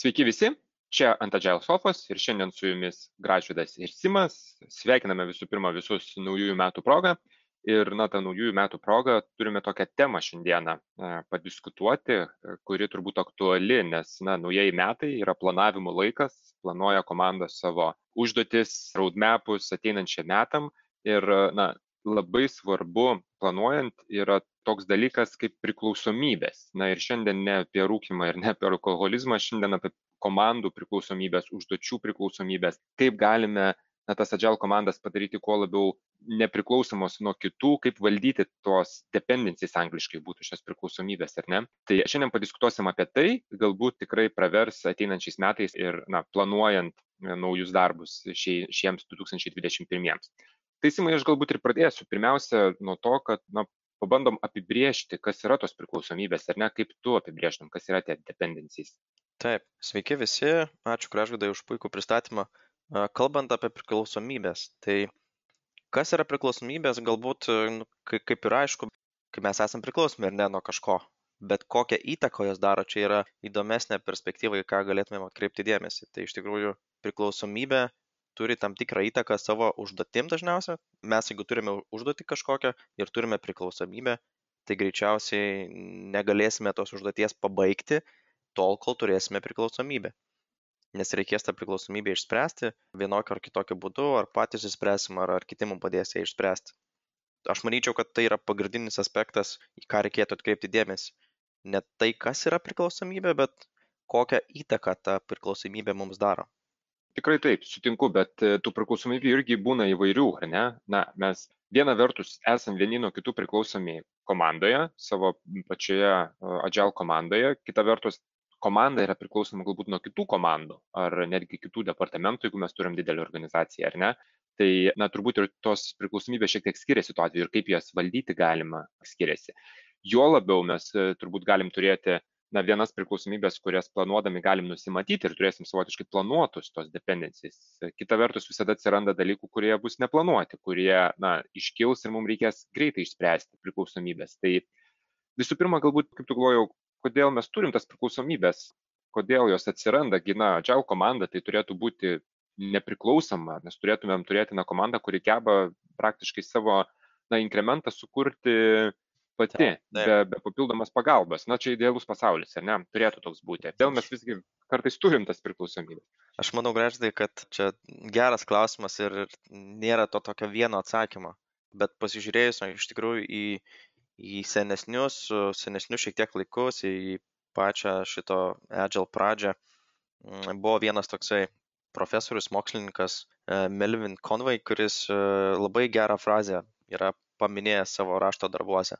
Sveiki visi, čia ant Agile Sofos ir šiandien su jumis Gražvidas ir Simas. Sveikiname visų pirma visus naujųjų metų progą. Ir, na, tą naujųjų metų progą turime tokią temą šiandieną e, padiskutuoti, e, kuri turbūt aktuali, nes, na, naujieji metai yra planavimo laikas, planuoja komandos savo užduotis, roadmapus ateinančiam metam. Ir, na, labai svarbu planuojant yra toks dalykas kaip priklausomybės. Na ir šiandien ne apie rūkimą ir ne apie alkoholizmą, šiandien apie komandų priklausomybės, užduočių priklausomybės, kaip galime na, tas agile komandas padaryti kuo labiau nepriklausomos nuo kitų, kaip valdyti tos dependencijas angliškai būtų šios priklausomybės, ar ne. Tai šiandien padiskutuosim apie tai, galbūt tikrai pravers ateinančiais metais ir na, planuojant naujus darbus šie, šiems 2021. Tai simai aš galbūt ir pradėsiu. Pirmiausia, nuo to, kad na, pabandom apibriežti, kas yra tos priklausomybės, ar ne, kaip tu apibriežtum, kas yra tie dependencijas. Taip, sveiki visi, ačiū Gražvidai už puikų pristatymą. Kalbant apie priklausomybės, tai kas yra priklausomybės, galbūt nu, kaip ir aišku, kai mes esame priklausomi ir ne nuo kažko, bet kokią įtaką jos daro, čia yra įdomesnė perspektyva, į ką galėtumėm atkreipti dėmesį. Tai iš tikrųjų priklausomybė turi tam tikrą įtaką savo užduotim dažniausia. Mes, jeigu turime užduotį kažkokią ir turime priklausomybę, tai greičiausiai negalėsime tos užduoties pabaigti, tol, kol turėsime priklausomybę. Nes reikės tą priklausomybę išspręsti vienokiu ar kitokiu būdu, ar patys išspręsim, ar, ar kiti mums padės ją išspręsti. Aš manyčiau, kad tai yra pagrindinis aspektas, į ką reikėtų atkreipti dėmesį. Ne tai, kas yra priklausomybė, bet kokią įtaką ta priklausomybė mums daro. Tikrai taip, sutinku, bet e, tų priklausomybių irgi būna įvairių, ar ne? Na, mes viena vertus esam vieni nuo kitų priklausomi komandoje, savo pačioje uh, Agile komandoje, kita vertus komanda yra priklausoma galbūt nuo kitų komandų ar netgi kitų departamentų, jeigu mes turim didelį organizaciją ar ne. Tai, na, turbūt ir tos priklausomybės šiek tiek skiriasi tuo atveju ir kaip jas valdyti galima skiriasi. Jo labiau mes e, turbūt galim turėti na, vienas priklausomybės, kurias planuodami galim nusimatyti ir turėsim savotiškai planuotus tos dependencijas. Kita vertus, visada atsiranda dalykų, kurie bus neplanuoti, kurie, na, iškils ir mums reikės greitai išspręsti priklausomybės. Tai visų pirma, galbūt, kaip tu galvojau, kodėl mes turim tas priklausomybes, kodėl jos atsiranda, gina Agile komanda, tai turėtų būti nepriklausoma, mes turėtumėm turėti na, komandą, kuri geba praktiškai savo na, inkrementą sukurti pati, taip. Be, be papildomas pagalbos. Na, čia idealus pasaulis, ar ne? Turėtų toks būti. Dėl mes visgi kartais turim tas priklausomybės. Aš manau, graždai, kad čia geras klausimas ir nėra to tokio vieno atsakymo. Bet pasižiūrėjus iš tikrųjų į, į senesnius, senesnius šiek tiek laikus, į pačią šito Agile pradžią, mm, buvo vienas toksai profesorius, mokslininkas e, Melvin Conway, kuris e, labai gerą frazę yra paminėjęs savo rašto darbuose,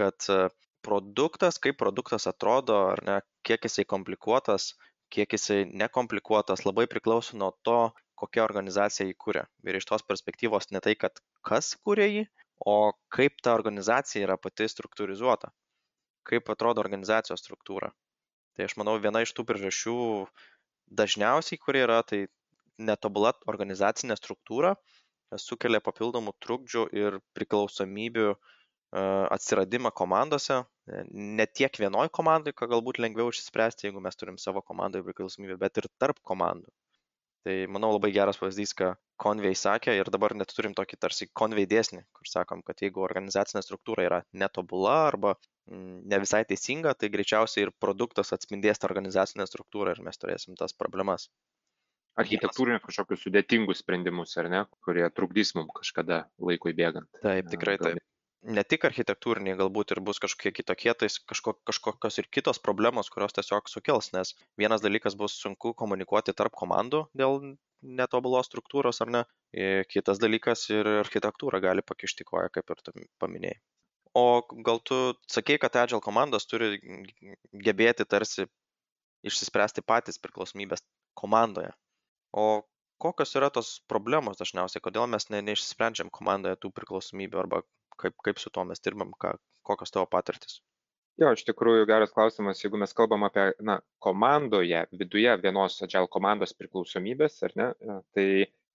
kad e, produktas, kaip produktas atrodo, ar ne, kiek jisai komplikuotas, kiek jisai nekomplikuotas, labai priklauso nuo to, kokia organizacija jį kūrė. Ir iš tos perspektyvos ne tai, kad kas kūrė jį, o kaip ta organizacija yra pati struktūrizuota, kaip atrodo organizacijos struktūra. Tai aš manau, viena iš tų priežasčių dažniausiai, kurie yra, tai netobula organizacinė struktūra sukelia papildomų trukdžių ir priklausomybių e, atsiradimą komandose, ne tiek vienoj komandai, ką galbūt lengviau išspręsti, jeigu mes turim savo komandoje priklausomybę, bet ir tarp komandų. Tai manau labai geras pavyzdys, ką Convey sakė ir dabar net turim tokį tarsi Convey dėsnį, kur sakom, kad jeigu organizacinė struktūra yra netobula arba mm, ne visai teisinga, tai greičiausiai ir produktas atspindės tą organizacinę struktūrą ir mes turėsim tas problemas. Architektūrinius kažkokius sudėtingus sprendimus, ar ne, kurie trukdys mums kažkada laikui bėgant. Taip, tikrai taip ne tik architektūriniai galbūt ir bus kažkokie kitokie, tai kažko, kažkokios ir kitos problemos, kurios tiesiog sukels, nes vienas dalykas bus sunku komunikuoti tarp komandų dėl netobulos struktūros ar ne, kitas dalykas ir architektūra gali pakišti koją, kaip ir tu paminėjai. O gal tu sakei, kad Agile komandos turi gebėti tarsi išsispręsti patys priklausomybės komandoje. O kokios yra tos problemos dažniausiai, kodėl mes ne, neišsprendžiam komandoje tų priklausomybių arba kaip, kaip su tuo mes dirbam, ką, kokios tavo patirtis? Jo, iš tikrųjų geras klausimas, jeigu mes kalbam apie na, komandoje, viduje vienos agile komandos priklausomybės, ar ne, tai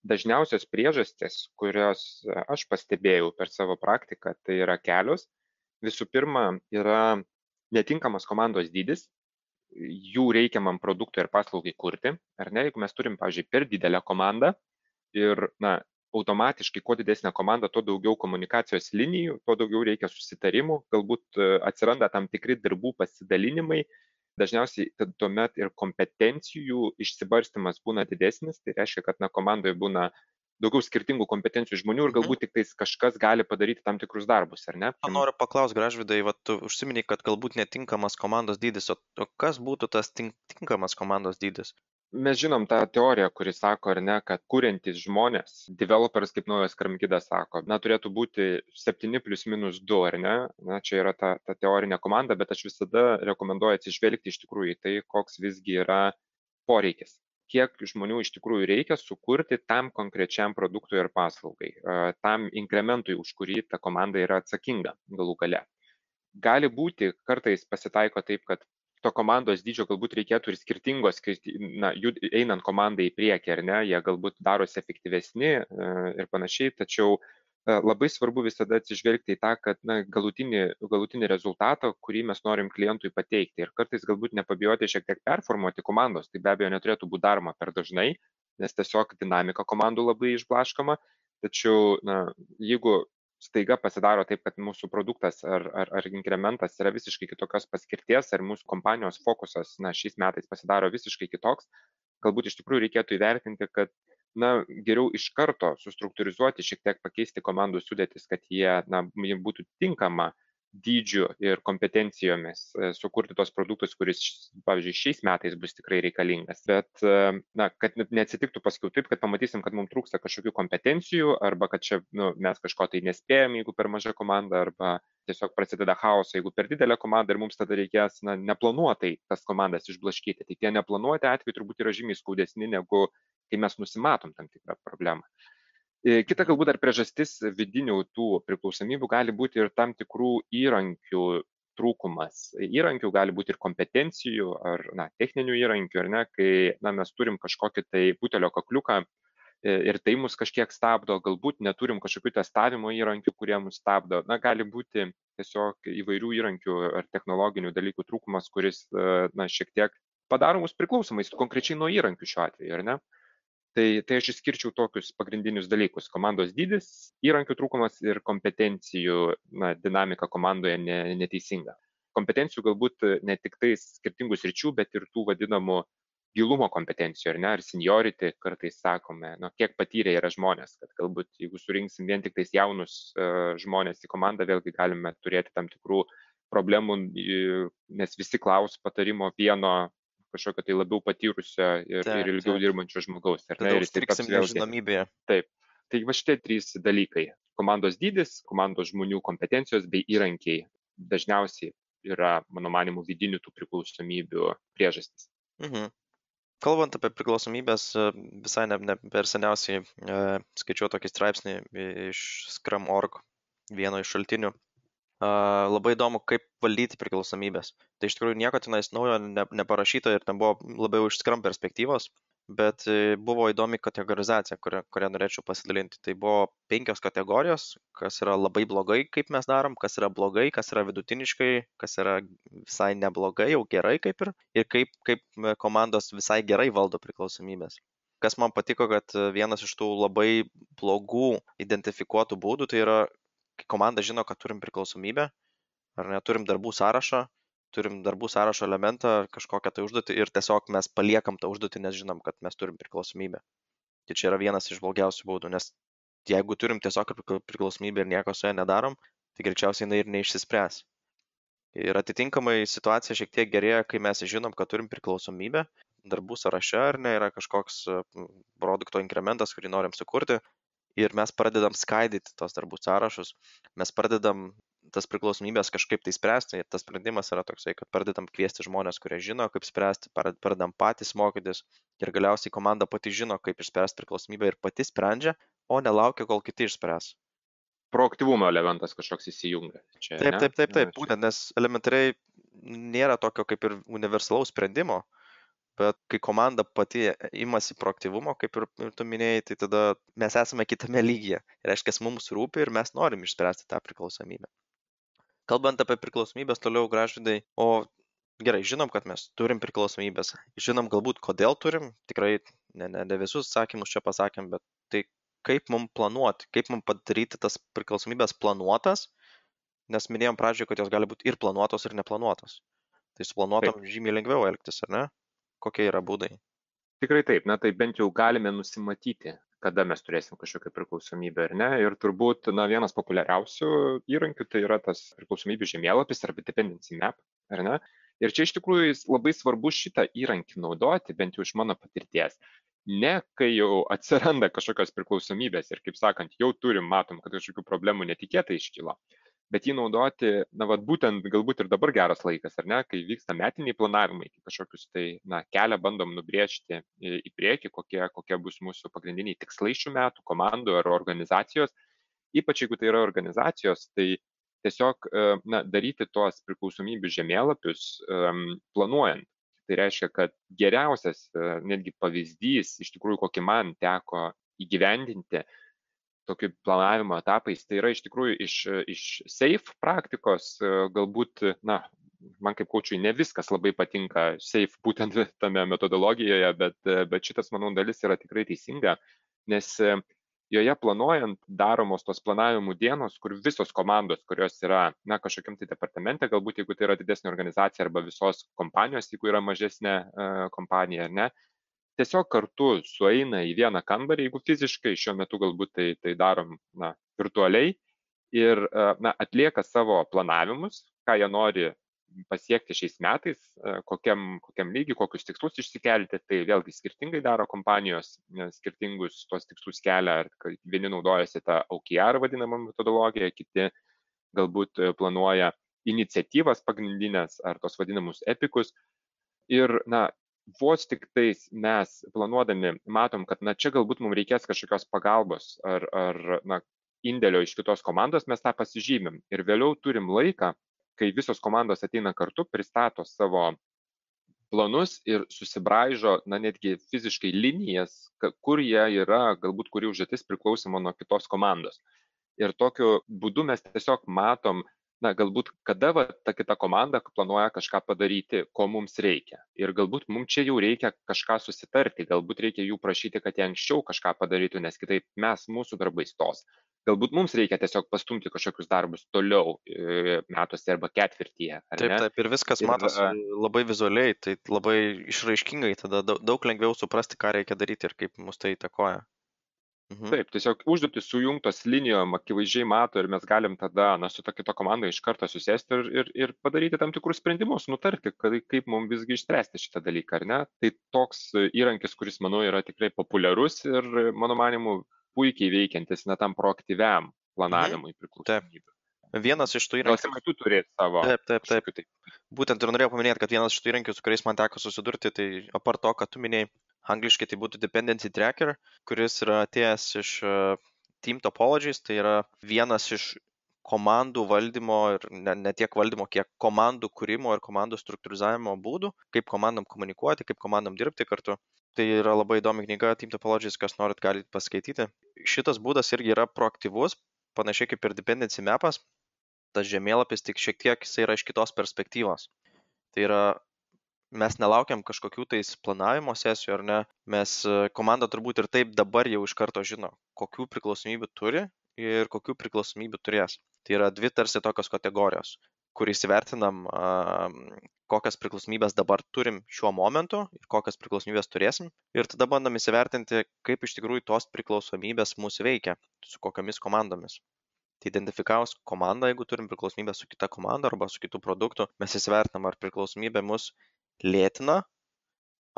dažniausios priežastis, kurios aš pastebėjau per savo praktiką, tai yra kelios. Visų pirma, yra netinkamas komandos dydis. jų reikiamam produktui ir paslaugai kurti, ar ne, jeigu mes turim, pavyzdžiui, per didelę komandą ir, na, automatiškai, kuo didesnė komanda, tuo daugiau komunikacijos linijų, tuo daugiau reikia susitarimų, galbūt e, atsiranda tam tikri darbų pasidalinimai, dažniausiai tuomet ir kompetencijų išsibarstimas būna didesnis, tai reiškia, kad na, komandoje būna daugiau skirtingų kompetencijų žmonių ir Mhm. galbūt tik tais kažkas gali padaryti tam tikrus darbus, ar ne? Aš noriu paklausti, gražvidai, va, tu užsiminiai, kad galbūt netinkamas komandos dydis, o, o kas būtų tas tink, tinkamas komandos dydis? Mes žinom tą teoriją, kuri sako, ar ne, kad kuriantys žmonės, developers, kaip naujas Kramkidas sako, na, turėtų būti 7 plus minus 2, ar ne? Na, čia yra ta, ta teorinė komanda, bet aš visada rekomenduoju atsižvelgti iš tikrųjų į tai, koks visgi yra poreikis kiek žmonių iš tikrųjų reikia sukurti tam konkrečiam produktui ir paslaugai, tam inkrementui, už kurį ta komanda yra atsakinga galų gale. Gali būti, kartais pasitaiko taip, kad to komandos dydžio galbūt reikėtų ir skirtingos, na, jud, einant komandai į priekį, ar ne, jie galbūt darosi efektyvesni ir panašiai, tačiau labai svarbu visada atsižvelgti į tą, kad na, galutinį, galutinį rezultatą, kurį mes norim klientui pateikti. Ir kartais galbūt nepabijoti šiek tiek performuoti komandos, tai be abejo neturėtų būti daroma per dažnai, nes tiesiog dinamika komandų labai išblaškoma. Tačiau, na, jeigu staiga pasidaro taip, kad mūsų produktas ar, ar, ar inkrementas yra visiškai kitokios paskirties, ar mūsų kompanijos fokusas na, šiais metais pasidaro visiškai kitoks, galbūt iš tikrųjų reikėtų įvertinti, kad na geriau iš karto sustruktūrizuoti šiek tiek pakeisti komandų sudėtis kad jie na būtų tinkama dydžiu ir kompetencijomis sukurti tuos produktus kuris pavyzdžiui šiais metais bus tikrai reikalingas bet na kad neatsitiktų paskiau taip kad pamatysim kad mum trūksta kažkokių kompetencijų arba kad čia nu mes kažko tai nespėjam jeigu per maža komanda arba tiesiog prasideda chaosas jeigu per didelė komanda ir mums tada reikės na neplanuotai tas komandas išblaškyti tai tie neplanuoti atvejai turbūt yra žymiai skaudesni negu kai mes nusimatom tam tikrą problemą. Kita galbūt dar priežastis vidinių tų priklausomybių gali būti ir tam tikrų įrankių trūkumas. Įrankių gali būti ir kompetencijų ar na, techninių įrankių, ar ne, kai na, mes turim kažkokį tai butelio kakliuką ir tai mus kažkiek stabdo, galbūt neturim kažkokių testavimo įrankių, kurie mus stabdo. Na, gali būti tiesiog įvairių įrankių ar technologinių dalykų trūkumas, kuris na, šiek tiek padaro mus priklausomais konkrečiai nuo įrankių šiuo atveju, ar ne? Tai, tai aš išskirčiau tokius pagrindinius dalykus. Komandos dydis, įrankių trūkumas ir kompetencijų na, dinamika komandoje ne, neteisinga. Kompetencijų galbūt ne tik tais skirtingus ryčių, bet ir tų vadinamų gilumo kompetencijų, ar ne, ar seniority kartais sakome, nu, kiek patyrę yra žmonės, kad galbūt jeigu surinksim vien tik tais jaunus uh, žmonės į komandą, vėlgi galime turėti tam tikrų problemų, nes visi klaus patarimo vieno kažkokio tai labiau patyrusio ir, Taip, ir ilgiau taip. dirbančio žmogaus. ar ne, ir užstriksim vėlgi- nežinomybėje. Taip. Tai va šitie trys dalykai - komandos dydis, komandos žmonių kompetencijos bei įrankiai dažniausiai yra, mano manimu, vidinių tų priklausomybių priežastys. Mhm. Kalbant apie priklausomybės, visai ne, ne per seniausiai e, skaičiau tokį straipsnį iš Scrum.org, vieno iš šaltinių. E, labai įdomu, kaip valdyti priklausomybės. Tai iš tikrųjų nieko tenais naujo ne, neparašyta ir ten buvo labiau iš Scrum perspektyvos, bet e, buvo įdomi kategorizacija, kurią, kurią norėčiau pasidalinti. Tai buvo penkios kategorijos, kas yra labai blogai, kaip mes darom, kas yra blogai, kas yra vidutiniškai, kas yra visai neblogai, jau gerai kaip ir, ir kaip, kaip e, komandos visai gerai valdo priklausomybės. Kas man patiko, kad e, vienas iš tų labai blogų identifikuotų būdų tai yra, kai komanda žino, kad turim priklausomybę, ar neturim darbų sąrašą, turim darbų sąrašo elementą, kažkokią tai užduotį ir tiesiog mes paliekam tą užduotį, nes žinom, kad mes turim priklausomybę. Tai čia yra vienas iš blogiausių būdų, nes jeigu turim tiesiog prikla- priklausomybę ir nieko su ja nedarom, tai greičiausiai jinai ir neišsispręs. Ir atitinkamai situacija šiek tiek gerėja, kai mes žinom, kad turim priklausomybę, darbų sąraše ar ne yra kažkoks produkto inkrementas, kurį norim sukurti ir mes pradedam skaidyti tos darbų sąrašus, mes pradedam tas priklausomybės kažkaip tai spręsti ir tas sprendimas yra toksai, kad pradedam kviesti žmonės, kurie žino, kaip spręsti, pradedam patys mokytis ir galiausiai komanda pati žino, kaip išspręsti priklausomybę ir pati sprendžia, o nelaukia, kol kiti išspręs. Proaktyvumo elementas kažkoks įsijungia. Čia, Taip, ne? taip, taip, taip, būtent, nes elementariai nėra tokio kaip ir universalaus sprendimo, bet kai komanda pati imasi proaktyvumo, kaip ir, ir tu minėjai, tai tada mes esame kitame lygyje. Reiškia, mums rūpi ir mes norim išspręsti tą priklausomybę. Kalbant apie priklausomybės toliau, gražvidai, o gerai, žinom, kad mes turim priklausomybės, žinom galbūt kodėl turim, tikrai ne, ne, ne visus sakymus čia pasakėm, bet tai kaip mums planuoti, kaip mums padaryti tas priklausomybės planuotas, nes minėjom pradžioje, kad jos gali būti ir planuotos, ir neplanuotos. Tai su planuotom taip. žymiai lengviau elgtis, ar ne? Kokie yra būdai? Tikrai taip, na tai bent jau galime nusimatyti, kada mes turėsim kažkokią priklausomybę ar ne. Ir turbūt, na, vienas populiariausių įrankių tai yra tas priklausomybių žemėlapis arba dependency map, ar ne? Ir čia iš tikrųjų labai svarbu šitą įrankį naudoti, bent jau iš mano patirties. Ne kai jau atsiranda kažkokios priklausomybės ir, kaip sakant, jau turim, matom, kad kažkokių problemų netikėtai iškilo, bet jį naudoti, na, vad būtent galbūt ir dabar geras laikas, ar ne, kai vyksta metiniai planavimai, kažkokius tai, na, kelią bandom nubriežti į priekį, kokie, kokie bus mūsų pagrindiniai tikslai šių metų komandų ar organizacijos. Ypač jeigu tai yra organizacijos, tai tiesiog e, na, daryti tuos priklausomybių žemėlapius planuojant. Tai reiškia, kad geriausias e, netgi pavyzdys, iš tikrųjų, kokį man teko įgyvendinti tokiu planavimo etapais, tai yra iš tikrųjų iš, iš SAFE praktikos, e, galbūt, na, man kaip kočiui ne viskas labai patinka SAFE būtent tame metodologijoje, bet, bet šitas, manau, dalis yra tikrai teisinga, nes joje planuojant daromos tos planavimų dienos, kur visos komandos, kurios yra, na, kažkokiam tai departamente, galbūt jeigu tai yra didesnė organizacija arba visos kompanijos, jeigu yra mažesnė uh, kompanija, ar ne, tiesiog kartu sueina į vieną kambarį, jeigu fiziškai šiuo metu galbūt tai, tai darom, na, virtualiai ir, uh, na, atlieka savo planavimus, ką jie nori pasiekti šiais metais, e, kokiam, kokiam lygiui, kokius tikslus išsikelti, tai vėlgi skirtingai daro kompanijos, skirtingus tuos tikslus kelia, ar vieni naudojasi tą OKR vadinamą metodologiją, kiti galbūt e, planuoja iniciatyvas pagrindinės ar tos vadinamus epikus. Ir, na, vos tik tais mes planuodami matom, kad, na, čia galbūt mums reikės kažkokios pagalbos ar, ar na, indėlio iš kitos komandos, mes tą pasižymim. Ir vėliau turim laiką kai visos komandos ateina kartu, pristato savo planus ir susibraižo, na netgi fiziškai linijas, kur jie yra, galbūt kuri užduotis priklausoma nuo kitos komandos. Ir tokiu būdu mes tiesiog matom, na, galbūt kada va, ta kita komanda planuoja kažką padaryti, ko mums reikia. Ir galbūt mums čia jau reikia kažką susitarti, galbūt reikia jų prašyti, kad jie anksčiau kažką padarytų, nes kitaip mes mūsų darbai stos. Galbūt mums reikia tiesiog pastumti kažkokius darbus toliau e, metuose arba ketvirtyje. Taip, ne? taip, ir viskas ir, matosi labai vizualiai, tai labai išraiškingai, tada daug lengviau suprasti, ką reikia daryti ir kaip mus tai įtakoja. Mhm. Taip, tiesiog užduotis sujungtos linijom akivaizdžiai mato ir mes galim tada, na, su ta kita komanda iš karto susėsti ir, ir, ir padaryti tam tikrus sprendimus, nutarti, kad, kaip mums visgi išspręsti šitą dalyką, ar ne? Tai toks įrankis, kuris, manau, yra tikrai populiarus ir, mano manimu, puikiai veikiantis net tam proaktyviam mhm. planavimui mhm. priklausomybių. Vienas iš tų įrankių. Gal tu turėti savo. Taip, taip, taip. taip. Būtent ir norėjau paminėti, kad vienas iš tų įrankių, su kuriais man teko susidurti, tai apart to, kad tu minėjai, Angliškai tai būtų dependency tracker, kuris yra atėjęs iš e, Team Topologies, tai yra vienas iš komandų valdymo ir ne, ne tiek valdymo, kiek komandų kūrimo ir komandų struktūrizavimo būdų, kaip komandom komunikuoti, kaip komandom dirbti kartu. Tai yra labai įdomi knyga Team Topologies, kas norit galite paskaityti. Šitas būdas irgi yra proaktyvus, panašiai kaip ir dependency mapas. Tas žemėlapis tik šiek tiek jis yra iš kitos perspektyvos. Tai yra mes nelaukiam kažkokių tais planavimo sesijų ar ne, mes e, komanda turbūt ir taip dabar jau iš karto žino, kokių priklausomybių turi ir kokių priklausomybių turės. Tai yra dvi tarsi tokios kategorijos, kur įsivertinam, kokias priklausomybės dabar turim šiuo momentu ir kokias priklausomybės turėsim. Ir tada bandom įsivertinti, kaip iš tikrųjų tos priklausomybės mūsų veikia, su kokiamis komandomis. Tai identifikavus komandą, jeigu turim priklausomybę su kita komanda arba su kitu produktu, mes įsivertinam, ar priklausomybė mus lėtina,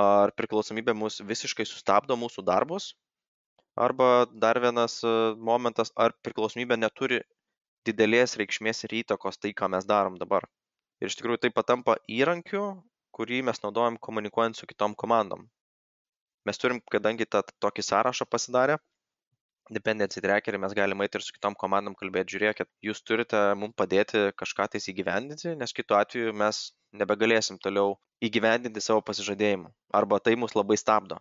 ar priklausomybė mus visiškai sustabdo mūsų darbus, arba dar vienas e, momentas, ar priklausomybė neturi didelės reikšmės ir įtakos tai, ką mes darom dabar. Ir iš tikrųjų tai patampa įrankiu, kurį mes naudojam komunikuojant su kitom komandom. Mes turim, kadangi tą tokį sąrašą pasidarę, dependency trackerį mes galim eiti ir su kitom komandom kalbėti, žiūrėkit, jūs turite mums padėti kažką tais įgyvendinti, nes kitu atveju mes nebegalėsim toliau įgyvendinti savo pasižadėjimų. Arba tai mus labai stabdo.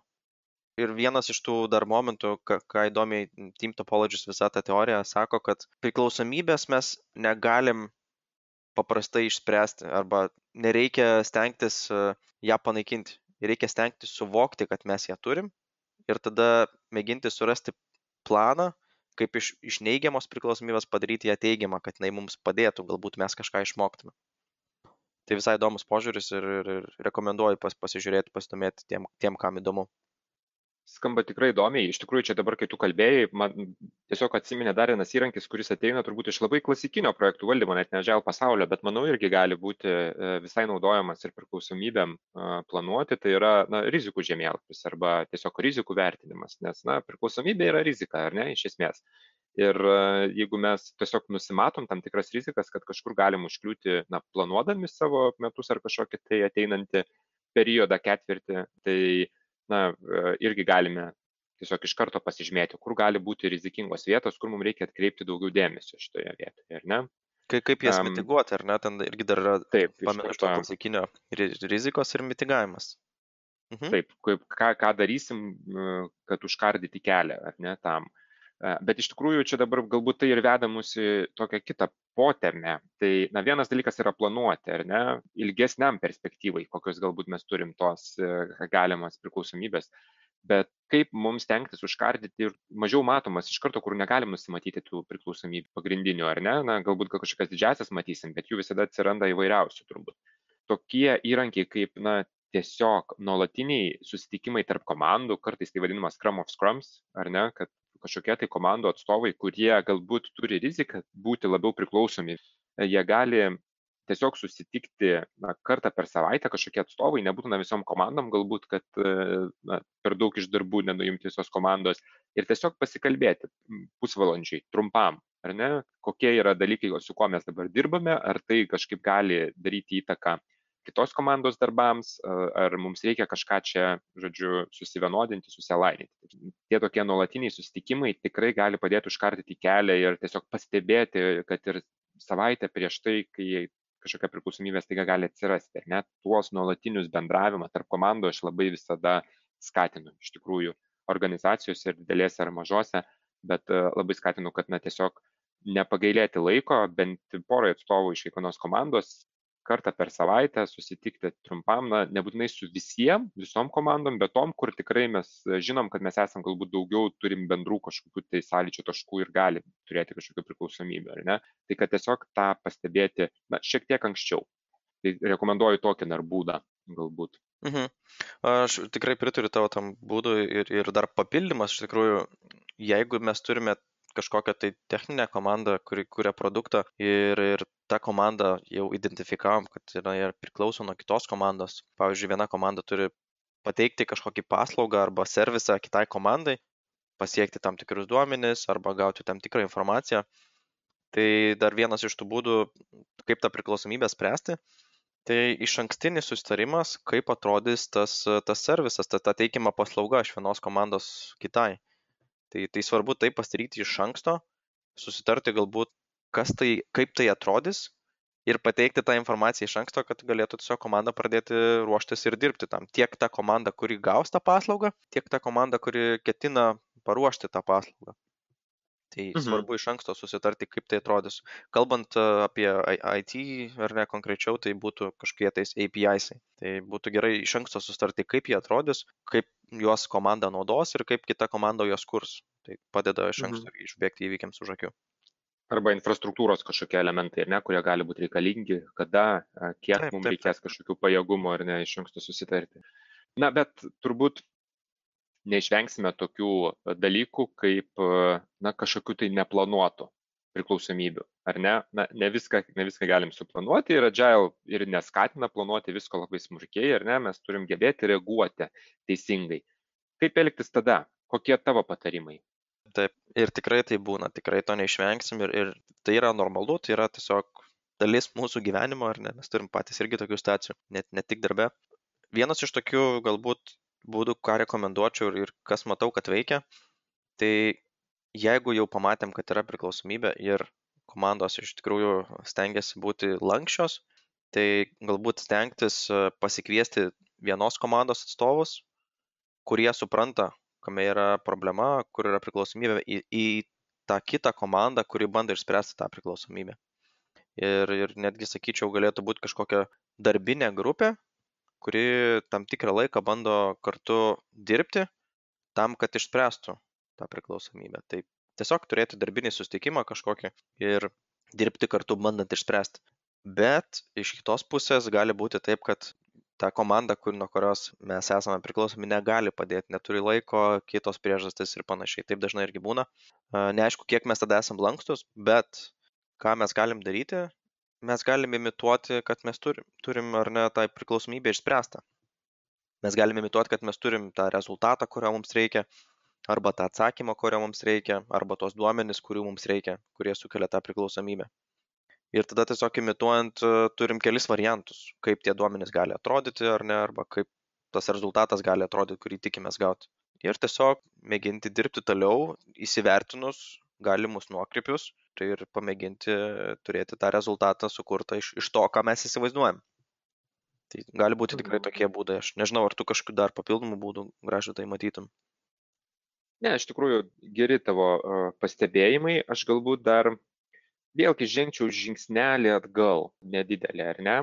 Ir vienas iš tų dar momentų, ką, ką įdomiai Team Topologies visą tą teoriją sako, kad priklausomybės mes negalim paprastai išspręsti arba nereikia stengtis e, ją panaikinti. Reikia stengtis suvokti, kad mes ją turim ir tada mėginti surasti planą, kaip iš, iš neigiamos priklausomybės padaryti ją teigiamą, kad jinai mums padėtų, galbūt mes kažką išmoktume. Tai visai įdomus požiūris ir, ir, ir rekomenduoju pas, pasižiūrėti, pasidomėti tiem, tiem, kam įdomu skamba tikrai įdomiai. Iš tikrųjų, čia dabar, kai tu kalbėjai, man tiesiog atsiminė dar vienas įrankis, kuris ateina turbūt iš labai klasikinio projektų valdymo, net nežėl pasaulio, bet manau irgi gali būti e, visai naudojamas ir priklausomybėm planuoti. Tai yra na, rizikų žemėlapis arba tiesiog rizikų vertinimas, nes na, priklausomybė yra rizika, ar ne, iš esmės. Ir e, jeigu mes tiesiog nusimatom tam tikras rizikas, kad kažkur galim užkliūti, na, planuodami savo metus ar kažkokį tai ateinantį periodą ketvirtį, tai na e, irgi galime tiesiog iš karto pasižymėti, kur gali būti rizikingos vietos, kur mums reikia atkreipti daugiau dėmesio šitoje vietoje, ar ne? Kaip, kaip jas um, mitiguoti, ar ne? Ten irgi dar yra, taip, pamenu, iš to klasikinio rizikos ir mitigavimas. Mhm. Taip, kaip, ką, ką darysim, kad užkardyti kelią, ar ne, tam. Bet iš tikrųjų čia dabar galbūt tai ir veda mus į tokią kitą potemę. Tai, na, vienas dalykas yra planuoti, ar ne, ilgesniam perspektyvai, kokios galbūt mes turim tos e, galimas priklausomybės, bet kaip mums tenktis užkardyti ir mažiau matomas iš karto, kur negalim nusimatyti tų priklausomybių pagrindinių, ar ne, na, galbūt kažkokias didžiasias matysim, bet jų visada atsiranda įvairiausių turbūt. Tokie įrankiai kaip, na, tiesiog nuolatiniai susitikimai tarp komandų, kartais tai vadinamas Scrum of Scrums, ar ne, kad kažkokie tai komandų atstovai, kurie galbūt turi riziką būti labiau priklausomi, jie gali tiesiog susitikti na, kartą per savaitę kažkokie atstovai, nebūtina visom komandom galbūt, kad na, per daug iš darbų nenuimti visos komandos ir tiesiog pasikalbėti pusvalandžiai, trumpam, ar ne, kokie yra dalykai, su kuo mes dabar dirbame, ar tai kažkaip gali daryti įtaką kitos komandos darbams, ar mums reikia kažką čia, žodžiu, susivienodinti, susilaininti. Tie tokie nuolatiniai susitikimai tikrai gali padėti užkardyti kelią ir tiesiog pastebėti, kad ir savaitę prieš tai, kai kažkokia priklausomybė staiga gali atsirasti. Ir net tuos nuolatinius bendravimą tarp komandų aš labai visada skatinu. Iš tikrųjų, organizacijose ir didelėse ar mažose, bet labai skatinu, kad na tiesiog nepagailėti laiko, bent porai atstovų iš kiekvienos komandos kartą per savaitę susitikti trumpam, na, nebūtinai su visiem, visom komandom, bet tom, kur tikrai mes žinom, kad mes esam galbūt daugiau, turim bendrų kažkokių tai sąlyčio taškų ir gali turėti kažkokią priklausomybę, ar ne? Tai kad tiesiog tą pastebėti, na, šiek tiek anksčiau. Tai rekomenduoju tokį dar būdą galbūt. Mhm. Aš tikrai pritariu tavo tam būdui ir, ir dar papildymas, iš tikrųjų, jeigu mes turime kažkokią tai techninę komandą, kuri kuria produktą ir, ir ta komanda jau identifikavom, kad ir priklauso nuo kitos komandos. Pavyzdžiui, viena komanda turi pateikti kažkokį paslaugą arba servisą kitai komandai, pasiekti tam tikrus duomenis arba gauti tam tikrą informaciją. Tai dar vienas iš tų būdų, kaip tą priklausomybę spręsti, tai iš ankstinis susitarimas, kaip atrodys tas, tas servisas, ta, ta teikiama paslauga iš vienos komandos kitai. Tai, tai svarbu tai pasidaryti iš anksto, susitarti galbūt, kas tai, kaip tai atrodys ir pateikti tą informaciją iš anksto, kad galėtų tiesiog komanda pradėti ruoštis ir dirbti tam. Tiek ta komanda, kuri gaus tą paslaugą, tiek ta komanda, kuri ketina paruošti tą paslaugą. Tai mhm. svarbu iš anksto susitarti, kaip tai atrodys. Kalbant apie IT ar ne konkrečiau, tai būtų kažkokie tais APIs. -ai. Tai būtų gerai iš anksto susitarti, kaip jie atrodys, kaip juos komanda naudos ir kaip kita komanda juos kurs. Tai padeda iš anksto mhm. išbėgti įvykiams už akių. Arba infrastruktūros kažkokie elementai, ne, kurie gali būti reikalingi, kada, kiek taip, mums taip, reikės taip. kažkokių pajėgumų ar ne iš anksto susitarti. Na, bet turbūt neišvengsime tokių dalykų kaip na, kažkokių tai neplanuotų priklausomybių. Ar ne? Na, ne, viską, ne viską galim suplanuoti ir Agile ir neskatina planuoti visko labai smulkiai, ar ne? Mes turim gebėti reaguoti teisingai. Kaip elgtis tada? Kokie tavo patarimai? Taip, ir tikrai tai būna, tikrai to neišvengsim ir, ir tai yra normalu, tai yra tiesiog dalis mūsų gyvenimo, ar ne? Mes turim patys irgi tokių stacijų, net ne tik darbe. Vienas iš tokių galbūt būdų, ką rekomenduočiau ir, ir kas matau, kad veikia. Tai jeigu jau pamatėm, kad yra priklausomybė ir komandos iš tikrųjų stengiasi būti lankščios, tai galbūt stengtis e, pasikviesti vienos komandos atstovus, kurie supranta, kame yra problema, kur yra priklausomybė, į, į tą kitą komandą, kuri bando išspręsti tą priklausomybę. ir, ir netgi sakyčiau, galėtų būti kažkokia darbinė grupė, kuri tam tikrą laiką bando kartu dirbti tam, kad išspręstų tą priklausomybę. Tai tiesiog turėti darbinį susitikimą kažkokį ir dirbti kartu bandant išspręsti. Bet iš kitos pusės gali būti taip, kad ta komanda, kur, nuo kurios mes esame priklausomi, negali padėti, neturi laiko, kitos priežastys ir panašiai. Taip dažnai irgi būna. Neaišku, kiek mes tada esame lankstus, bet ką mes galim daryti, mes galim imituoti, kad mes turim, turim ar ne tą priklausomybę išspręstą. Mes galim imituoti, kad mes turim tą rezultatą, kurio mums reikia, arba tą atsakymą, kurio mums reikia, arba tos duomenys, kurių mums reikia, kurie sukelia tą priklausomybę. Ir tada tiesiog imituojant turim kelis variantus, kaip tie duomenys gali atrodyti ar ne, arba kaip tas rezultatas gali atrodyti, kurį tikimės gauti. Ir tiesiog mėginti dirbti toliau, įsivertinus galimus nuokrypius tai ir pamėginti turėti tą rezultatą sukurtą iš, iš to, ką mes įsivaizduojam. Tai gali būti tikrai mhm. tokie būdai. Aš nežinau, ar tu kažkokiu dar papildomų būdų gražu tai matytum. Ne, iš tikrųjų, geri tavo pastebėjimai. Aš galbūt dar vėlgi žengčiau žingsnelį atgal, nedidelį, ar ne?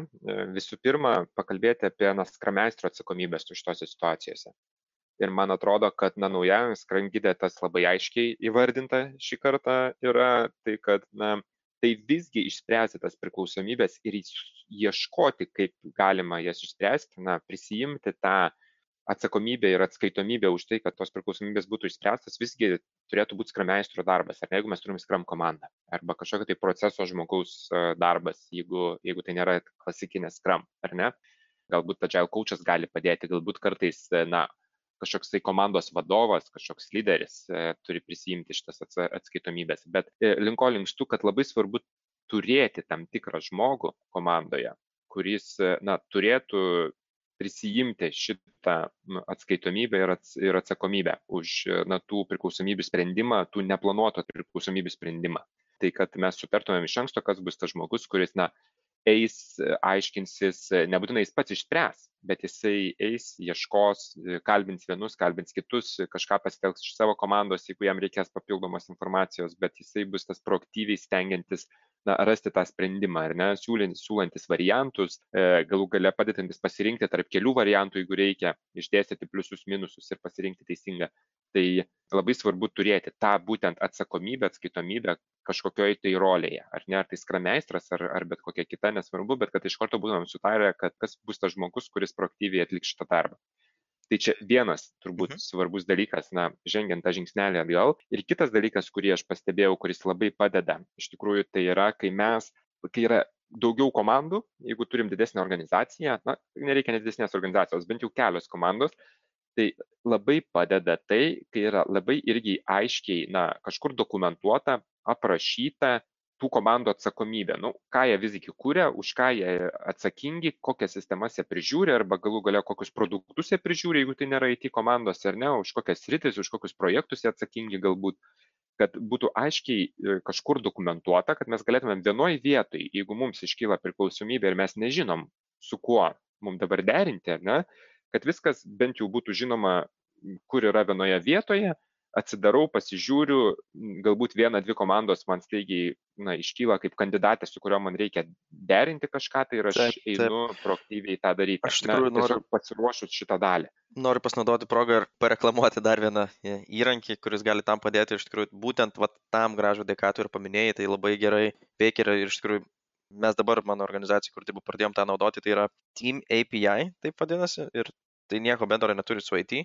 Visų pirma, pakalbėti apie na, skrameistro atsakomybės už tose situacijose ir man atrodo kad na naujajame skrandgide tas labai aiškiai įvardinta šį kartą yra tai kad na tai visgi išspręsti tas priklausomybes ir ieškoti kaip galima jas išspręsti na prisiimti tą atsakomybę ir atskaitomybę už tai, kad tos priklausomybės būtų išspręstas, visgi turėtų būti skrameistro darbas. Ar ne, jeigu mes turim skram komandą, arba kažkokio tai proceso žmogaus darbas, jeigu, jeigu tai nėra klasikinė skram, ar ne. Galbūt agile coachas gali padėti, galbūt kartais, na, kažkoks tai komandos vadovas, kažkoks lyderis e, turi prisijimti šitas atskaitomybės. Bet e, linko linkstu, kad labai svarbu turėti tam tikrą žmogų komandoje, kuris e, na, turėtų prisijimti šitą atskaitomybę ir, ats, ir atsakomybę už na, tų priklausomybių sprendimą, tų neplanuotų priklausomybių sprendimą. Tai kad mes sutartumėm iš anksto, kas bus tas žmogus, kuris na, eis, aiškinsis, nebūtinai jis pats išspręs, bet jisai eis, ieškos, kalbins vienus, kalbins kitus, kažką pasitelks iš savo komandos, jeigu jam reikės papildomos informacijos, bet jisai bus tas proaktyviai stengiantis na, rasti tą sprendimą, ar ne, siūlantis variantus, e, galų gale padedantis pasirinkti tarp kelių variantų, jeigu reikia, išdėstyti pliusus, minusus ir pasirinkti teisingą. Tai labai svarbu turėti tą būtent atsakomybę, atskaitomybę kažkokioj tai rolėje, ar ne, ar tai skrameistras, ar, ar bet kokia kita, nesvarbu, bet kad iš karto būtumėm sutarę, kad kas bus tas žmogus, kuris proaktyviai atliks šitą darbą. Tai čia vienas turbūt mhm. svarbus dalykas, na, žengiant tą žingsnelį atgal. Ir kitas dalykas, kurį aš pastebėjau, kuris labai padeda, iš tikrųjų, tai yra, kai mes, kai yra daugiau komandų, jeigu turim didesnę organizaciją, na, nereikia net didesnės organizacijos, bent jau kelios komandos, tai labai padeda tai, kai yra labai irgi aiškiai, na, kažkur dokumentuota, aprašyta, tų komandų atsakomybė. Nu, ką jie visgi kūrė, už ką jie atsakingi, kokias sistemas jie prižiūri arba galų galia kokius produktus jie prižiūri, jeigu tai nėra IT komandos ar ne, už kokias rytis, už kokius projektus jie atsakingi galbūt kad būtų aiškiai e, kažkur dokumentuota, kad mes galėtumėm vienoje vietoje, jeigu mums iškyla priklausomybė ir mes nežinom, su kuo mums dabar derinti, ne, kad viskas bent jau būtų žinoma, kur yra vienoje vietoje atsidarau, pasižiūriu, galbūt viena, dvi komandos man staigiai na, iškyla kaip kandidatė, su kuriuo man reikia derinti kažką, tai ir aš taip, einu taip. proaktyviai tą daryti. Aš tikrai noriu pasiruošus šitą dalį. Noriu pasinaudoti progą ir pareklamuoti dar vieną įrankį, kuris gali tam padėti. Iš tikrųjų, būtent vat, tam gražų dekatų ir paminėjai, tai labai gerai veikia ir iš tikrųjų mes dabar mano organizacija, kur taip pradėjom tą naudoti, tai yra Team API, taip vadinasi, ir tai nieko bendro neturi su IT.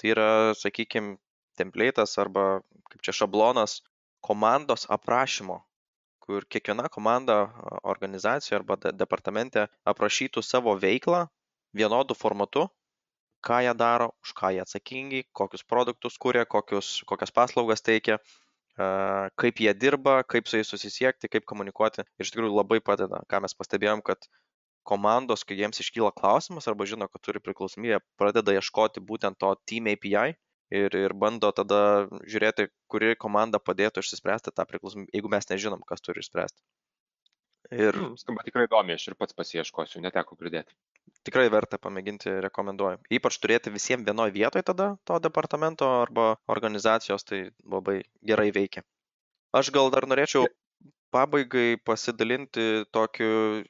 Tai yra, sakykime, templėtas arba kaip čia šablonas komandos aprašymo, kur kiekviena komanda organizacijoje arba de departamente aprašytų savo veiklą vienodu formatu, ką jie daro, už ką jie atsakingi, kokius produktus kūrė, kokius, kokias paslaugas teikia, kaip jie dirba, kaip su jais susisiekti, kaip komunikuoti. Ir iš tikrųjų labai padeda, ką mes pastebėjom, kad komandos, kai jiems iškyla klausimas arba žino, kad turi priklausomybę, pradeda ieškoti būtent to Team API ir, ir bando tada žiūrėti, kuri komanda padėtų išspręsti tą priklausomybę, jeigu mes nežinom, kas turi išspręsti. Ir... Mm, skamba tikrai įdomi, aš ir pats pasieškosiu, neteko girdėti. Tikrai verta pamėginti, rekomenduoju. Ypač turėti visiems vienoje vietoje tada to departamento arba organizacijos, tai labai gerai veikia. Aš gal dar norėčiau pabaigai pasidalinti tokiu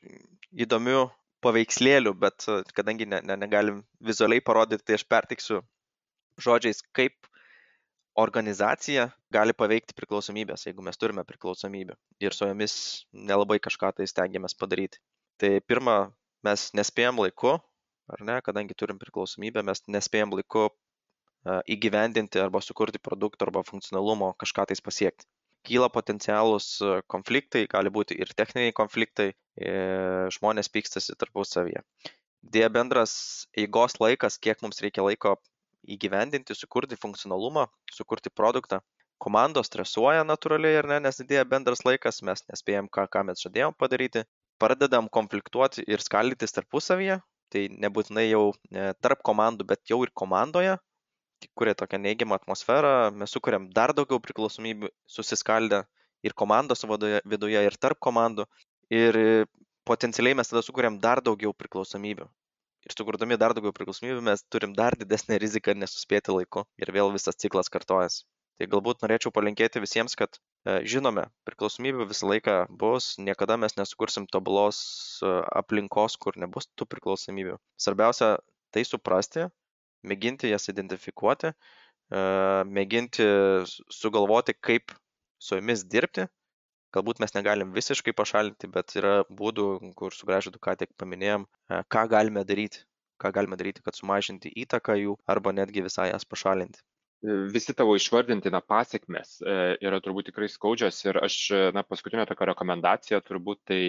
įdomiu paveikslėliu, bet kadangi ne, ne, negalim vizualiai parodyti, tai aš pertiksiu žodžiais, kaip organizacija gali paveikti priklausomybės, jeigu mes turime priklausomybę ir su jomis nelabai kažką tai stengiamės padaryti. Tai pirma, mes nespėjom laiku, ar ne, kadangi turim priklausomybę, mes nespėjom laiku įgyvendinti arba sukurti produktą arba funkcionalumo kažką tais pasiekti. Kyla potencialūs konfliktai, gali būti ir techniniai konfliktai, žmonės pykstasi tarpusavyje. Dėja bendras eigos laikas, kiek mums reikia laiko įgyvendinti, sukurti funkcionalumą, sukurti produktą. Komandos stresuoja natūraliai ar ne, nes didėja bendras laikas, mes nespėjom, ką, ką mes žadėjom padaryti, pradedam konfliktuoti ir skaldytis tarpusavyje, tai nebūtinai jau e, tarp komandų, bet jau ir komandoje, kuria tokią neigiamą atmosferą, mes sukuriam dar daugiau priklausomybių susiskaldę ir komandos viduje, ir tarp komandų. Ir potencialiai mes tada sukuriam dar daugiau priklausomybių ir sukurdami dar daugiau priklausomybių mes turim dar didesnę riziką nesuspėti laiku ir vėl visas ciklas kartojasi. Tai galbūt norėčiau palinkėti visiems, kad e, žinome, priklausomybių visą laiką bus, niekada mes nesukursim tobulos e, aplinkos, kur nebus tų priklausomybių. Svarbiausia tai suprasti, mėginti jas identifikuoti, mėginti sugalvoti, kaip su jomis dirbti galbūt mes negalim visiškai pašalinti, bet yra būdų, kur su gražudu ką tik paminėjom, ką galime daryti, ką galime daryti, kad sumažinti įtaką jų arba netgi visai jas pašalinti. Visi tavo išvardinti na, pasiekmes yra turbūt tikrai skaudžios ir aš, na, paskutinė tokia rekomendacija turbūt tai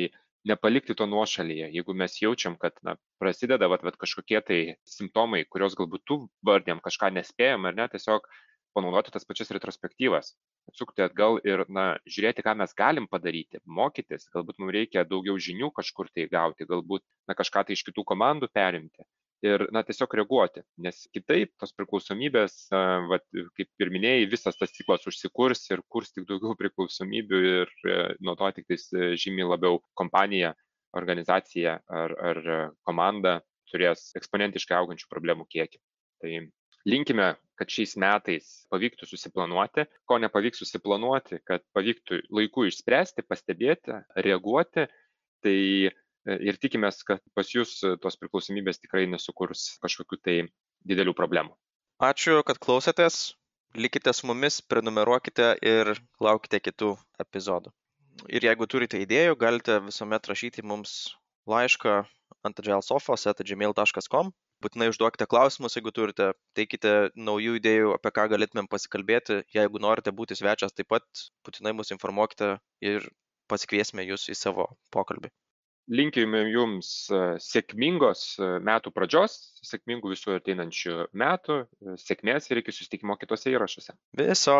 nepalikti to nuošalyje. Jeigu mes jaučiam, kad na, prasideda vat, vat, kažkokie tai simptomai, kurios galbūt tu vardėm kažką nespėjom ar ne, tiesiog panaudoti tas pačias retrospektyvas atsukti atgal ir na žiūrėti ką mes galim padaryti mokytis galbūt mum reikia daugiau žinių kažkur tai gauti galbūt na kažką tai iš kitų komandų perimti ir na tiesiog reaguoti nes kitaip tos priklausomybės vat kaip ir minėjai visas tas ciklas užsikurs ir kurs tik daugiau priklausomybių ir e, nuo to tiktais e, žymiai labiau kompanija organizacija ar ar komanda turės eksponentiškai augančių problemų kiekį. Tai linkime kad šiais metais pavyktų susiplanuoti. Ko nepavyks susiplanuoti kad pavyktų laiku išspręsti pastebėti reaguoti tai e, ir tikimės kad pas jus tos priklausomybės tikrai nesukurs kažkokių tai didelių problemų. Ačiū kad klausėtės. Likite su mumis prenumeruokite ir laukite kitų epizodų. Ir jeigu turite idėjų galite visuomet rašyti mums laišką ant agilesofos at gmail.com būtinai užduokite klausimus, jeigu turite, teikite naujų idėjų, apie ką galėtumėm pasikalbėti. Jeigu norite būti svečias, taip pat būtinai mus informuokite ir pasikviesime jūs į savo pokalbį. Linkime jums e, sėkmingos e, metų pradžios, sėkmingų visų ateinančių metų, e, sėkmės ir iki susitikimo kitose įrašuose. Viso.